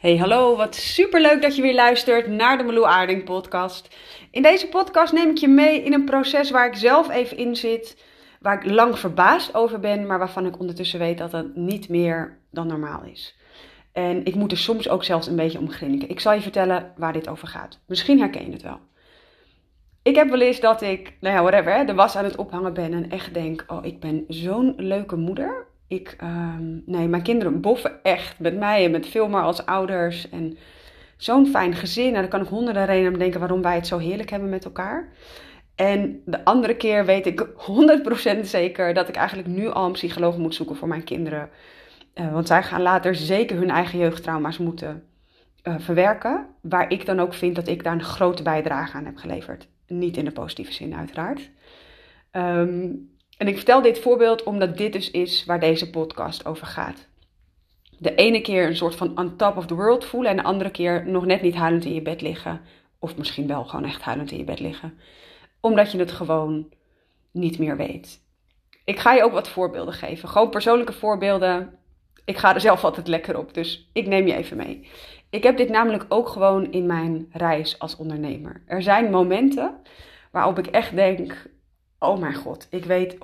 Hey, hallo, wat superleuk dat je weer luistert naar de Meloe Aarding podcast. In deze podcast neem ik je mee in een proces waar ik zelf even in zit, waar ik lang verbaasd over ben, maar waarvan ik ondertussen weet dat het niet meer dan normaal is. En ik moet er soms ook zelfs een beetje om grinniken. Ik zal je vertellen waar dit over gaat. Misschien herken je het wel. Ik heb wel eens dat ik, nou ja, whatever, de was aan het ophangen ben en echt denk: oh, ik ben zo'n leuke moeder. Ik, ehm, nee, mijn kinderen boffen echt met mij en met veel maar als ouders. En zo'n fijn gezin. En dan kan ik honderden redenen bedenken waarom wij het zo heerlijk hebben met elkaar. En de andere keer weet ik 100% zeker dat ik eigenlijk nu al een psycholoog moet zoeken voor mijn kinderen. Uh, want zij gaan later zeker hun eigen jeugdtrauma's moeten uh, verwerken. Waar ik dan ook vind dat ik daar een grote bijdrage aan heb geleverd. Niet in de positieve zin, uiteraard. Um, en ik vertel dit voorbeeld omdat dit dus is waar deze podcast over gaat. De ene keer een soort van on top of the world voelen en de andere keer nog net niet huilend in je bed liggen. Of misschien wel gewoon echt huilend in je bed liggen. Omdat je het gewoon niet meer weet. Ik ga je ook wat voorbeelden geven. Gewoon persoonlijke voorbeelden. Ik ga er zelf altijd lekker op, dus ik neem je even mee. Ik heb dit namelijk ook gewoon in mijn reis als ondernemer. Er zijn momenten waarop ik echt denk: oh mijn god, ik weet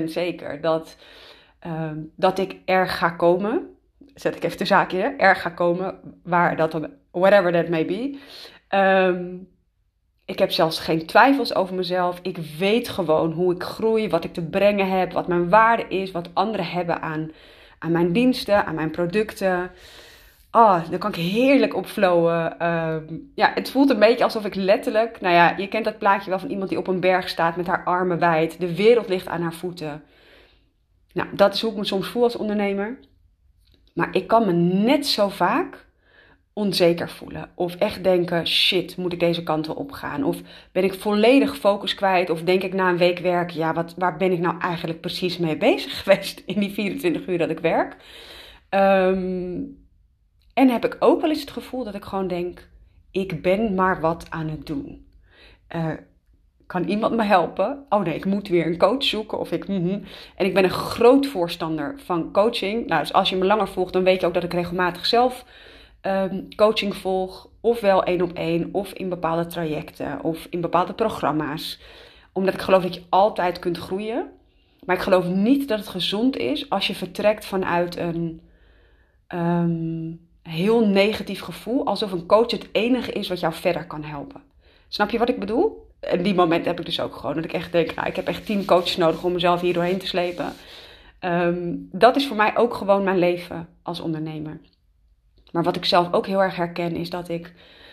100% zeker dat, uh, dat ik er ga komen. Zet ik even de zaakje, er ga komen, waar dat, whatever that may be. Um, ik heb zelfs geen twijfels over mezelf. Ik weet gewoon hoe ik groei, wat ik te brengen heb, wat mijn waarde is, wat anderen hebben aan, aan mijn diensten, aan mijn producten. Oh, dan kan ik heerlijk opflowen. Uh, ja, het voelt een beetje alsof ik letterlijk... Nou ja, je kent dat plaatje wel van iemand die op een berg staat met haar armen wijd. De wereld ligt aan haar voeten. Nou, dat is hoe ik me soms voel als ondernemer. Maar ik kan me net zo vaak onzeker voelen. Of echt denken, shit, moet ik deze kant wel opgaan? Of ben ik volledig focus kwijt? Of denk ik na een week werk, ja, wat, waar ben ik nou eigenlijk precies mee bezig geweest in die 24 uur dat ik werk? Um, en heb ik ook wel eens het gevoel dat ik gewoon denk: ik ben maar wat aan het doen. Uh, kan iemand me helpen? Oh nee, ik moet weer een coach zoeken. Of ik, mm En ik ben een groot voorstander van coaching. Nou, dus als je me langer volgt, dan weet je ook dat ik regelmatig zelf um, coaching volg. Ofwel één op één, of in bepaalde trajecten, of in bepaalde programma's. Omdat ik geloof dat je altijd kunt groeien. Maar ik geloof niet dat het gezond is als je vertrekt vanuit een. Um, heel negatief gevoel, alsof een coach het enige is wat jou verder kan helpen. Snap je wat ik bedoel? En die moment heb ik dus ook gewoon. Dat ik echt denk, nou, ik heb echt tien coaches nodig om mezelf hier doorheen te slepen. Um, dat is voor mij ook gewoon mijn leven als ondernemer. Maar wat ik zelf ook heel erg herken, is dat ik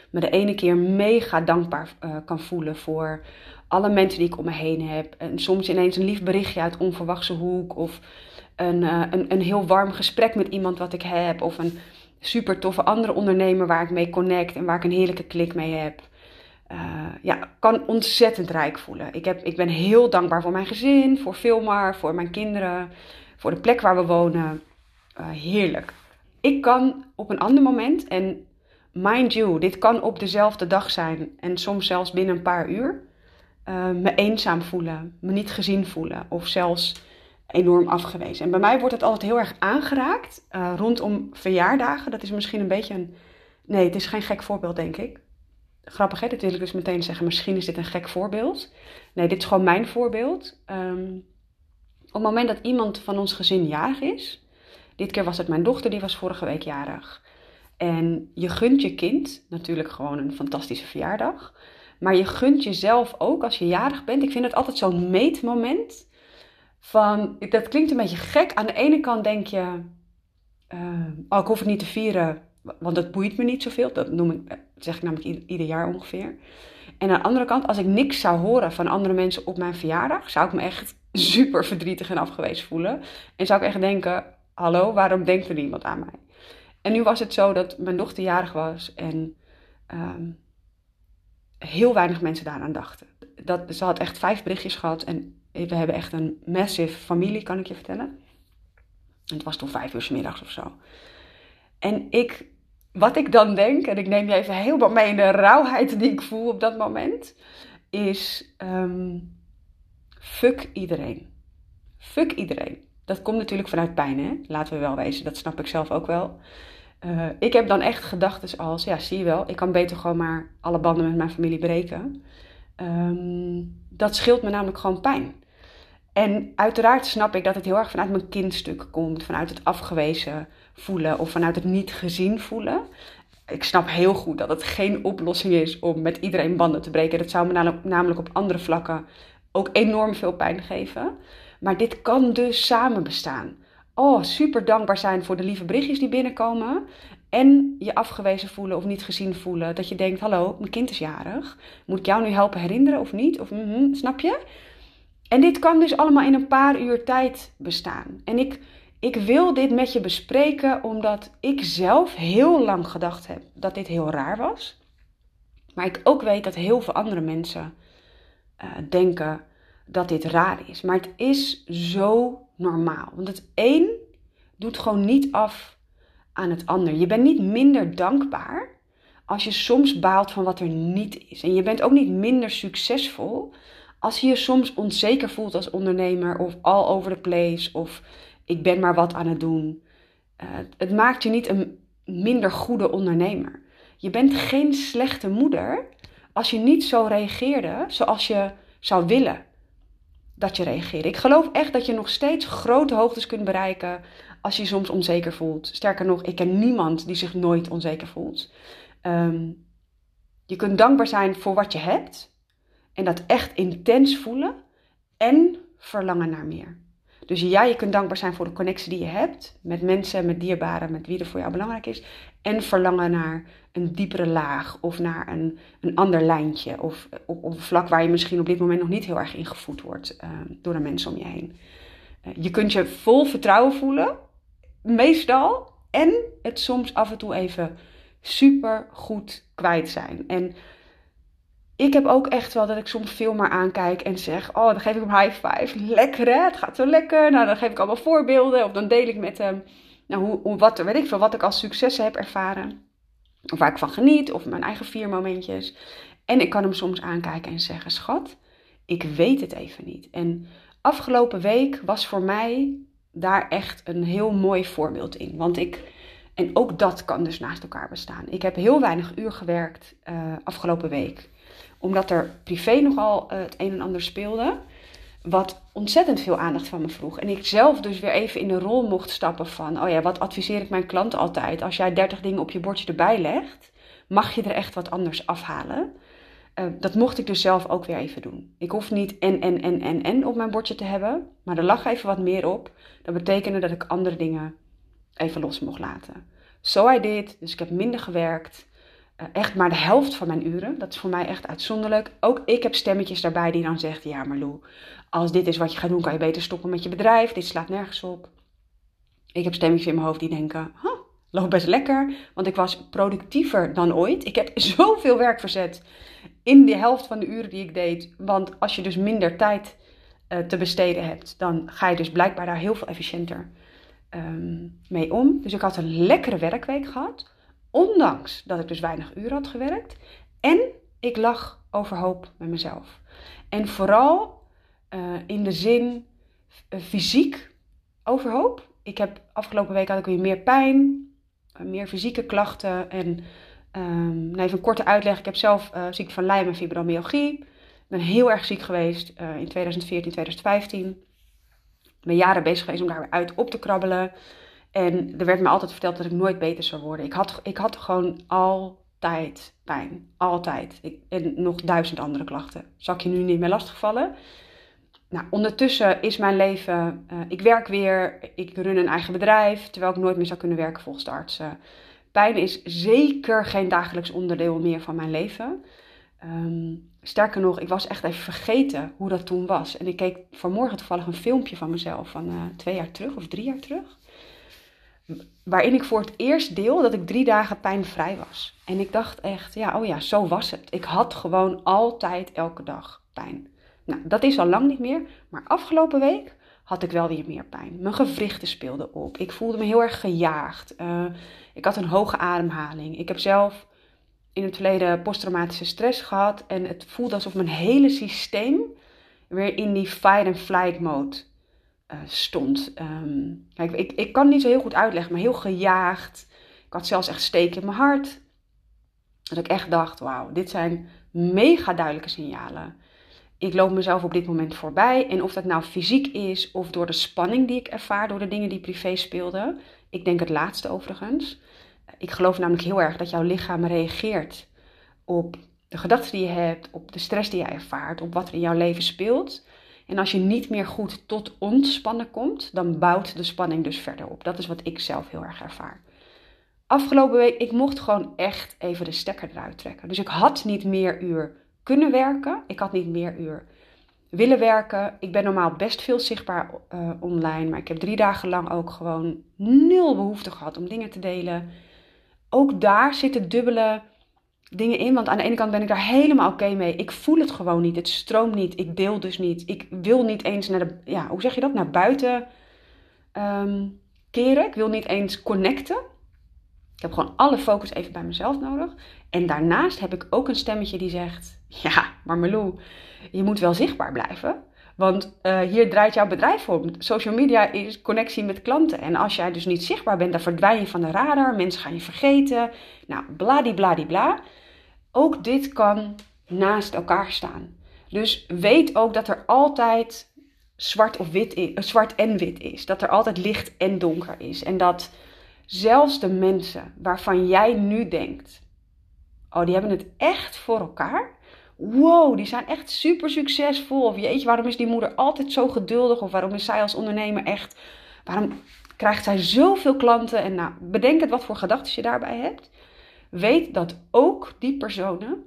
me de ene keer mega dankbaar uh, kan voelen voor alle mensen die ik om me heen heb. En soms ineens een lief berichtje uit onverwachte hoek. Of een, uh, een, een heel warm gesprek met iemand wat ik heb. Of een super toffe andere ondernemer waar ik mee connect en waar ik een heerlijke klik mee heb. Uh, ja, kan ontzettend rijk voelen. Ik, heb, ik ben heel dankbaar voor mijn gezin, voor Filmar, voor mijn kinderen, voor de plek waar we wonen. Uh, heerlijk. Ik kan op een ander moment, en mind you, dit kan op dezelfde dag zijn en soms zelfs binnen een paar uur, uh, me eenzaam voelen, me niet gezien voelen of zelfs enorm afgewezen. En bij mij wordt het altijd heel erg aangeraakt uh, rondom verjaardagen. Dat is misschien een beetje een. Nee, het is geen gek voorbeeld, denk ik. Grappig, hè? Dit wil ik dus meteen zeggen. Misschien is dit een gek voorbeeld. Nee, dit is gewoon mijn voorbeeld. Um, op het moment dat iemand van ons gezin jarig is. Dit keer was het mijn dochter, die was vorige week jarig. En je gunt je kind natuurlijk gewoon een fantastische verjaardag. Maar je gunt jezelf ook als je jarig bent. Ik vind het altijd zo'n meetmoment van, dat klinkt een beetje gek. Aan de ene kant denk je, uh, oh, ik hoef het niet te vieren, want dat boeit me niet zoveel. Dat noem ik, dat zeg ik namelijk ieder, jaar ongeveer. En aan de andere kant, als ik niks zou horen van andere mensen op mijn verjaardag, zou ik me echt super verdrietig en afgewezen voelen. En zou ik echt denken, hallo, waarom denkt er niemand aan mij? En nu was het zo dat mijn dochter jarig was en um, heel weinig mensen daaraan dachten. Dat, ze had echt vijf berichtjes gehad en we hebben echt een massive familie, kan ik je vertellen. Het was toen vijf uur s middags of zo. En ik, wat ik dan denk, en ik neem je even helemaal mee in de rauwheid die ik voel op dat moment, is um, fuck iedereen. Fuck iedereen. Dat komt natuurlijk vanuit pijn, hè? Laten we wel wezen, dat snap ik zelf ook wel. Uh, ik heb dan echt gedachten als, ja, zie je wel, ik kan beter gewoon maar alle banden met mijn familie breken. Um, dat scheelt me namelijk gewoon pijn. En uiteraard snap ik dat het heel erg vanuit mijn kindstuk komt, vanuit het afgewezen voelen of vanuit het niet gezien voelen. Ik snap heel goed dat het geen oplossing is om met iedereen banden te breken. Dat zou me namelijk op andere vlakken ook enorm veel pijn geven. Maar dit kan dus samen bestaan. Oh, super dankbaar zijn voor de lieve berichtjes die binnenkomen. En je afgewezen voelen of niet gezien voelen. Dat je denkt, hallo, mijn kind is jarig. Moet ik jou nu helpen herinneren of niet? Of, mm snap je? En dit kan dus allemaal in een paar uur tijd bestaan. En ik, ik wil dit met je bespreken omdat ik zelf heel lang gedacht heb dat dit heel raar was. Maar ik ook weet dat heel veel andere mensen uh, denken dat dit raar is. Maar het is zo normaal. Want het een doet gewoon niet af aan het ander. Je bent niet minder dankbaar als je soms baalt van wat er niet is. En je bent ook niet minder succesvol als je je soms onzeker voelt als ondernemer of all over the place of ik ben maar wat aan het doen. Uh, het maakt je niet een minder goede ondernemer. Je bent geen slechte moeder als je niet zo reageerde zoals je zou willen dat je reageerde. Ik geloof echt dat je nog steeds grote hoogtes kunt bereiken als je je soms onzeker voelt. Sterker nog, ik ken niemand die zich nooit onzeker voelt. Um, je kunt dankbaar zijn voor wat je hebt en dat echt intens voelen en verlangen naar meer. Dus ja, je kunt dankbaar zijn voor de connectie die je hebt met mensen, met dierbaren, met wie er voor jou belangrijk is. En verlangen naar een diepere laag of naar een, een ander lijntje. Of op, op een vlak waar je misschien op dit moment nog niet heel erg ingevoed wordt uh, door de mensen om je heen. Uh, je kunt je vol vertrouwen voelen, meestal. En het soms af en toe even super goed kwijt zijn. En ik heb ook echt wel dat ik soms veel maar aankijk en zeg: Oh, dan geef ik hem high five. Lekker hè, het gaat zo lekker. Nou, dan geef ik allemaal voorbeelden. Of dan deel ik met hem, nou, hoe, wat, weet ik veel, wat ik als successen heb ervaren. Of waar ik van geniet, of mijn eigen vier momentjes. En ik kan hem soms aankijken en zeggen: Schat, ik weet het even niet. En afgelopen week was voor mij daar echt een heel mooi voorbeeld in. Want ik. En ook dat kan dus naast elkaar bestaan. Ik heb heel weinig uur gewerkt uh, afgelopen week omdat er privé nogal uh, het een en ander speelde. Wat ontzettend veel aandacht van me vroeg. En ik zelf dus weer even in de rol mocht stappen van: oh ja, wat adviseer ik mijn klanten altijd? Als jij 30 dingen op je bordje erbij legt, mag je er echt wat anders afhalen. Uh, dat mocht ik dus zelf ook weer even doen. Ik hoef niet en, en, en, en, en op mijn bordje te hebben. Maar er lag even wat meer op. Dat betekende dat ik andere dingen even los mocht laten. Zo I did. Dus ik heb minder gewerkt. Eh, echt maar de helft van mijn uren. Dat is voor mij echt uitzonderlijk. Ook ik heb stemmetjes daarbij die dan zegt: Ja, maar Lou, als dit is wat je gaat doen, kan je beter stoppen met je bedrijf. Dit slaat nergens op. Ik heb stemmetjes in mijn hoofd die denken: huh, loopt best lekker. Want ik was productiever dan ooit. Ik heb zoveel werk verzet in de helft van de uren die ik deed. Want als je dus minder tijd uh, te besteden hebt, dan ga je dus blijkbaar daar heel veel efficiënter um, mee om. Dus ik had een lekkere werkweek gehad. Ondanks dat ik dus weinig uren had gewerkt. En ik lag overhoop met mezelf. En vooral uh, in de zin uh, fysiek overhoop. Ik heb afgelopen week had ik weer meer pijn, uh, meer fysieke klachten. En um, nou even een korte uitleg. Ik heb zelf ziekte van Lyme en fibromyalgie. Ik ben heel erg ziek geweest in 2014, 2015. Ik ben jaren bezig geweest om daar weer uit op te krabbelen. En er werd me altijd verteld dat ik nooit beter zou worden. Ik had, ik had gewoon altijd pijn. Altijd. Ik, en nog duizend andere klachten. Zal ik je nu niet meer lastigvallen? Nou, ondertussen is mijn leven. Uh, ik werk weer. Ik run een eigen bedrijf. Terwijl ik nooit meer zou kunnen werken volgens de artsen. Pijn is zeker geen dagelijks onderdeel meer van mijn leven. Um, sterker nog, ik was echt even vergeten hoe dat toen was. En ik keek vanmorgen toevallig een filmpje van mezelf van uh, twee jaar terug of drie jaar terug waarin ik voor het eerst deel dat ik drie dagen pijnvrij was. En ik dacht echt, ja, oh ja, zo was het. Ik had gewoon altijd elke dag pijn. Nou, dat is al lang niet meer, maar afgelopen week had ik wel weer meer pijn. Mijn gewrichten speelden op. Ik voelde me heel erg gejaagd. Uh, ik had een hoge ademhaling. Ik heb zelf in het verleden posttraumatische stress gehad. En het voelde alsof mijn hele systeem weer in die fight and flight mode uh, stond. Kijk, ik, ik kan niet zo heel goed uitleggen, maar heel gejaagd. Ik had zelfs echt steek in mijn hart. Dat ik echt dacht, wauw, dit zijn mega duidelijke signalen. Ik loop mezelf op dit moment voorbij. En of dat nou fysiek is of door de spanning die ik ervaar door de dingen die privé speelden. Ik denk het laatste overigens. Ik geloof namelijk heel erg dat jouw lichaam reageert op de gedachten die je hebt, op de stress die je ervaart, op wat er in jouw leven speelt. En als je niet meer goed tot ontspannen komt, dan bouwt de spanning dus verder op. Dat is wat ik zelf heel erg ervaar. Afgelopen week, ik mocht gewoon echt even de stekker eruit trekken. Dus ik had niet meer uur kunnen werken. Ik had niet meer uur willen werken. Ik ben normaal best veel zichtbaar uh, online, maar ik heb drie dagen lang ook gewoon nul behoefte gehad om dingen te delen. Ook daar zitten dubbele dingen in. Want aan de ene kant ben ik daar helemaal oké mee. Ik voel het gewoon niet. Het stroomt niet. Ik deel dus niet. Ik wil niet eens naar de, ja, hoe zeg je dat? Naar buiten um, keren. Ik wil niet eens connecten. Ik heb gewoon alle focus even bij mezelf nodig. En daarnaast heb ik ook een stemmetje die zegt: Ja, maar Malou, je moet wel zichtbaar blijven. Want uh, hier draait jouw bedrijf om. Social media is connectie met klanten. En als jij dus niet zichtbaar bent, dan verdwijn je van de radar. Mensen gaan je vergeten. Nou, bladibladibla. Ook dit kan naast elkaar staan. Dus weet ook dat er altijd zwart, of wit is, eh, zwart en wit is. Dat er altijd licht en donker is. En dat zelfs de mensen waarvan jij nu denkt: oh, die hebben het echt voor elkaar wow, die zijn echt super succesvol. Of jeetje, waarom is die moeder altijd zo geduldig? Of waarom is zij als ondernemer echt, waarom krijgt zij zoveel klanten? En nou, bedenk het wat voor gedachten je daarbij hebt. Weet dat ook die personen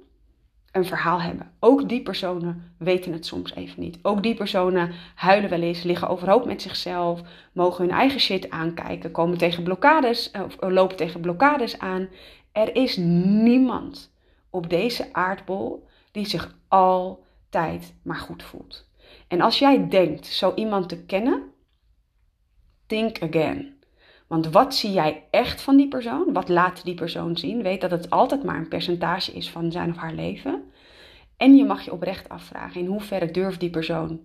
een verhaal hebben. Ook die personen weten het soms even niet. Ook die personen huilen wel eens, liggen overhoop met zichzelf, mogen hun eigen shit aankijken, komen tegen blokkades of lopen tegen blokkades aan. Er is niemand op deze aardbol die zich altijd maar goed voelt. En als jij denkt zo iemand te kennen, think again. Want wat zie jij echt van die persoon? Wat laat die persoon zien? Weet dat het altijd maar een percentage is van zijn of haar leven. En je mag je oprecht afvragen in hoeverre durft die persoon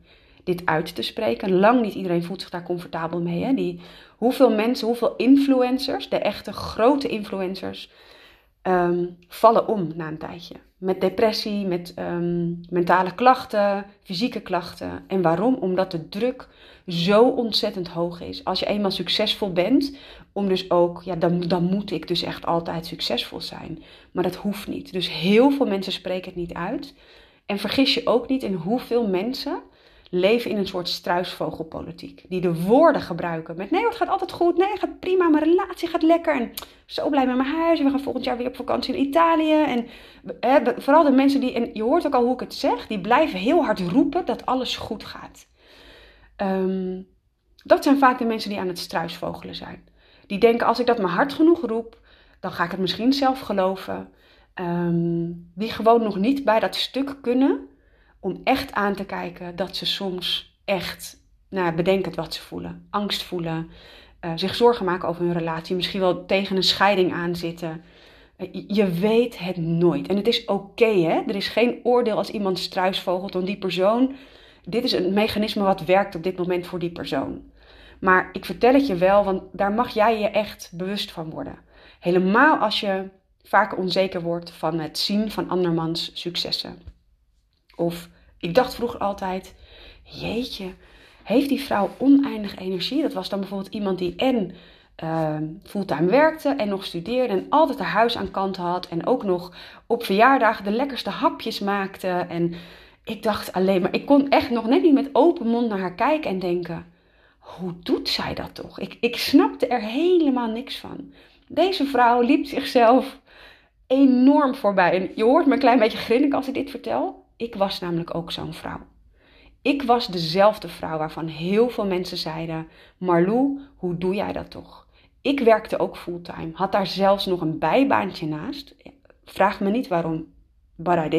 dit uit te spreken. Lang niet iedereen voelt zich daar comfortabel mee. Hè? Die, hoeveel mensen, hoeveel influencers, de echte grote influencers, Ehm, vallen om na een tijdje. Met depressie, met ehm, mentale klachten, fysieke klachten. En waarom? Omdat de druk zo ontzettend hoog is. Als je eenmaal succesvol bent, om dus ook, ja, dan, dan moet ik dus echt altijd succesvol zijn. Maar dat hoeft niet. Dus heel veel mensen spreken het niet uit. En vergis je ook niet in hoeveel mensen leven in een soort struisvogelpolitiek. Die de woorden gebruiken met nee, het gaat altijd goed, nee, het gaat prima, mijn relatie gaat lekker. En zo blij met mijn huis. We gaan volgend jaar weer op vakantie in Italië. En vooral de mensen die, en je hoort ook al hoe ik het zeg, die blijven heel hard roepen dat alles goed gaat. Ehm, dat zijn vaak de mensen die aan het struisvogelen zijn. Die denken, als ik dat maar hard genoeg roep, dan ga ik het misschien zelf geloven. Ehm, die gewoon nog niet bij dat stuk kunnen om echt aan te kijken dat ze soms echt nou, bedenken wat ze voelen. Angst voelen, uh, zich zorgen maken over hun relatie, misschien wel tegen een scheiding aan zitten. Uh, je weet het nooit. En het is oké, hè? Er is geen oordeel als iemand struisvogelt om die persoon. Dit is een mechanisme wat werkt op dit moment voor die persoon. Maar ik vertel het je wel, want daar mag jij je echt bewust van worden. Helemaal als je vaak onzeker wordt van het zien van andermans successen. Of ik dacht vroeger altijd, jeetje, heeft die vrouw oneindig energie? Dat was dan bijvoorbeeld iemand die en uh, fulltime werkte en nog studeerde en altijd haar huis aan kant had en ook nog op verjaardagen de lekkerste hapjes maakte. En ik dacht alleen maar, ik kon echt nog net niet met open mond naar haar kijken en denken, hoe doet zij dat toch? Ik, ik snapte er helemaal niks van. Deze vrouw liep zichzelf enorm voorbij. En je hoort me een klein beetje grinniken als ik dit vertel. Ik was namelijk ook zo'n vrouw. Ik was dezelfde vrouw waarvan heel veel mensen zeiden: Marlou, hoe doe jij dat toch? Ik werkte ook fulltime, had daar zelfs nog een bijbaantje naast. Vraag me niet waarom, but.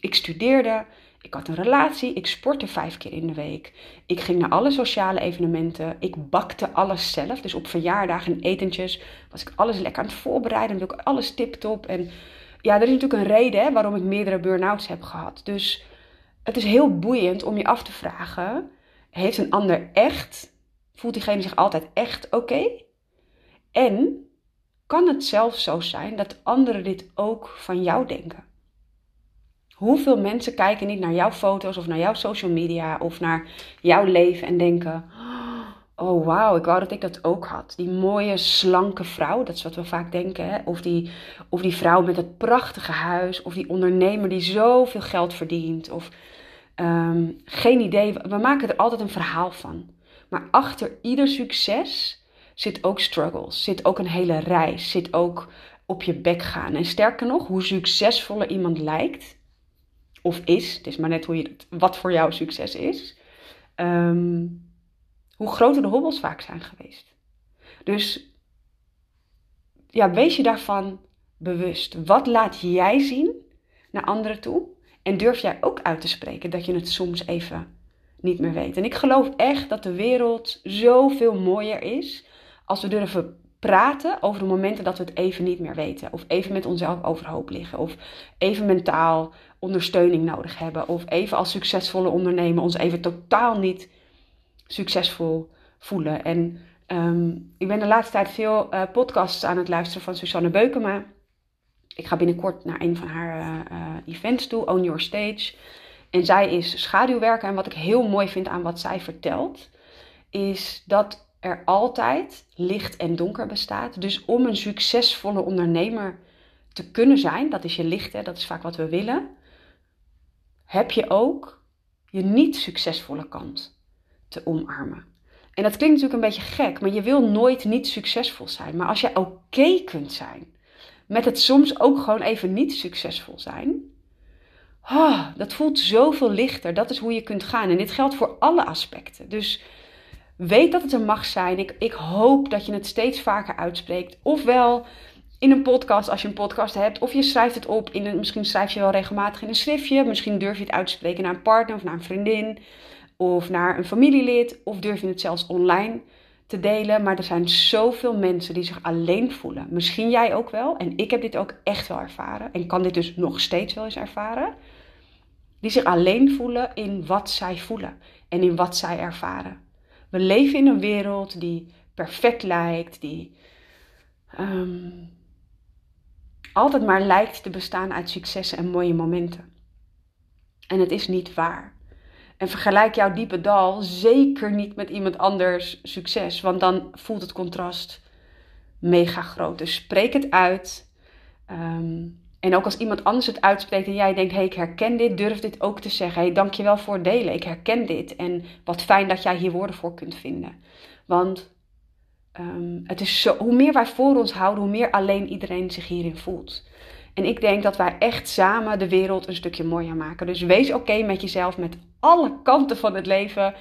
Ik studeerde, ik had een relatie, ik sportte vijf keer in de week. Ik ging naar alle sociale evenementen, ik bakte alles zelf. Dus op verjaardagen en etentjes was ik alles lekker aan het voorbereiden, doe ik alles tip-top. En ja, er is natuurlijk een reden waarom ik meerdere burn-outs heb gehad. Dus het is heel boeiend om je af te vragen: heeft een ander echt, voelt diegene zich altijd echt oké? En kan het zelfs zo zijn dat anderen dit ook van jou denken. Hoeveel mensen kijken niet naar jouw foto's of naar jouw social media of naar jouw leven en denken: Oh wauw, ik wou dat ik dat ook had. Die mooie, slanke vrouw, dat is wat we vaak denken. Hè? Of, die, of die vrouw met het prachtige huis, of die ondernemer die zoveel geld verdient. Of ehm, geen idee, we maken er altijd een verhaal van. Maar achter ieder succes zit ook struggles, zit ook een hele reis, zit ook op je bek gaan. En sterker nog, hoe succesvoller iemand lijkt, of is, het is maar net hoe je, wat voor jou succes is, ehm, hoe groter de hobbels vaak zijn geweest. Dus ja, wees je daarvan bewust. Wat laat jij zien naar anderen toe? En durf jij ook uit te spreken dat je het soms even niet meer weet. En ik geloof echt dat de wereld zoveel mooier is als we durven praten over de momenten dat we het even niet meer weten. Of even met onszelf overhoop liggen. Of even mentaal ondersteuning nodig hebben. Of even als succesvolle ondernemer ons even totaal niet succesvol voelen. En ehm, ik ben de laatste tijd veel uh, podcasts aan het luisteren van Susanne Beukema. Ik ga binnenkort naar een van haar uh, uh, events toe, Own Your Stage. En zij is schaduwwerker. En wat ik heel mooi vind aan wat zij vertelt, is dat er altijd licht en donker bestaat. Dus om een succesvolle ondernemer te kunnen zijn, dat is je licht, hè, dat is vaak wat we willen, heb je ook je niet succesvolle kant te omarmen. En dat klinkt natuurlijk een beetje gek, maar je wil nooit niet succesvol zijn. Maar als je oké kunt zijn met het soms ook gewoon even niet succesvol zijn, oh, dat voelt zoveel lichter. Dat is hoe je kunt gaan. En dit geldt voor alle aspecten. Dus weet dat het er mag zijn. Ik, ik hoop dat je het steeds vaker uitspreekt. Ofwel in een podcast, als je een podcast hebt. Of je schrijft het op. In een, misschien schrijf je wel regelmatig in een schriftje. Misschien durf je het uit te spreken naar een partner of naar een vriendin. Of naar een familielid. Of durf je het zelfs online te delen. Maar er zijn zoveel mensen die zich alleen voelen. Misschien jij ook wel. En ik heb dit ook echt wel ervaren. En kan dit dus nog steeds wel eens ervaren. Die zich alleen voelen in wat zij voelen. En in wat zij ervaren. We leven in een wereld die perfect lijkt. Die um, altijd maar lijkt te bestaan uit successen en mooie momenten. En het is niet waar. En vergelijk jouw diepe dal zeker niet met iemand anders succes, want dan voelt het contrast mega groot. Dus spreek het uit. Um, en ook als iemand anders het uitspreekt en jij denkt: hé, hey, ik herken dit, durf dit ook te zeggen. Hey, dankjewel voor het delen. Ik herken dit. En wat fijn dat jij hier woorden voor kunt vinden. Want um, het is zo, hoe meer wij voor ons houden, hoe meer alleen iedereen zich hierin voelt. En ik denk dat wij echt samen de wereld een stukje mooier maken. Dus wees oké met jezelf, met alle kanten van het leven.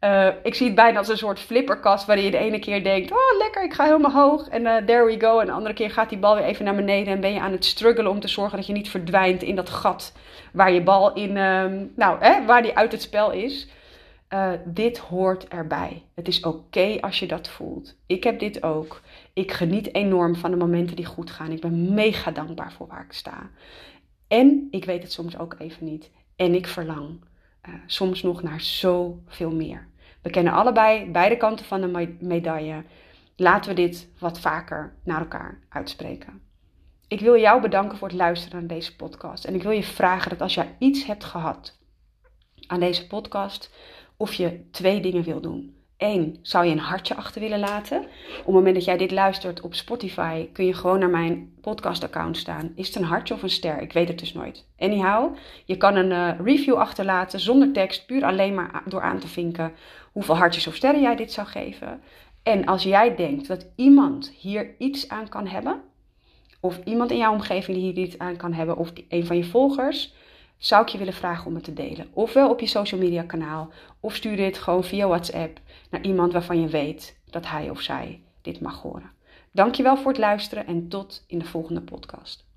Uh, ik zie het bijna als een soort flipperkast waarin je de ene keer denkt: Oh, lekker, ik ga helemaal hoog. En uh, there we go. En de andere keer gaat die bal weer even naar beneden. En ben je aan het struggelen om te zorgen dat je niet verdwijnt in dat gat waar je bal in, uh, nou, hè, waar die uit het spel is. Uh, dit hoort erbij. Het is oké als je dat voelt. Ik heb dit ook. Ik geniet enorm van de momenten die goed gaan. Ik ben mega dankbaar voor waar ik sta. En ik weet het soms ook even niet. En ik verlang uh, soms nog naar zoveel meer. We kennen allebei beide kanten van de medaille. Laten we dit wat vaker naar elkaar uitspreken. Ik wil jou bedanken voor het luisteren naar deze podcast. En ik wil je vragen dat als jij iets hebt gehad aan deze podcast, of je twee dingen wil doen. Eén, zou je een hartje achter willen laten? Op het moment dat jij dit luistert op Spotify, kun je gewoon naar mijn podcast-account staan. Is het een hartje of een ster? Ik weet het dus nooit. Anyhow, je kan een uh, review achterlaten zonder tekst, puur alleen maar door aan te vinken hoeveel hartjes of sterren jij dit zou geven. En als jij denkt dat iemand hier iets aan kan hebben, of iemand in jouw omgeving die hier iets aan kan hebben, of een van je volgers, zou ik je willen vragen om het te delen. Ofwel op je social media kanaal, of stuur dit gewoon via WhatsApp naar iemand waarvan je weet dat hij of zij dit mag horen. Dankjewel voor het luisteren en tot in de volgende podcast.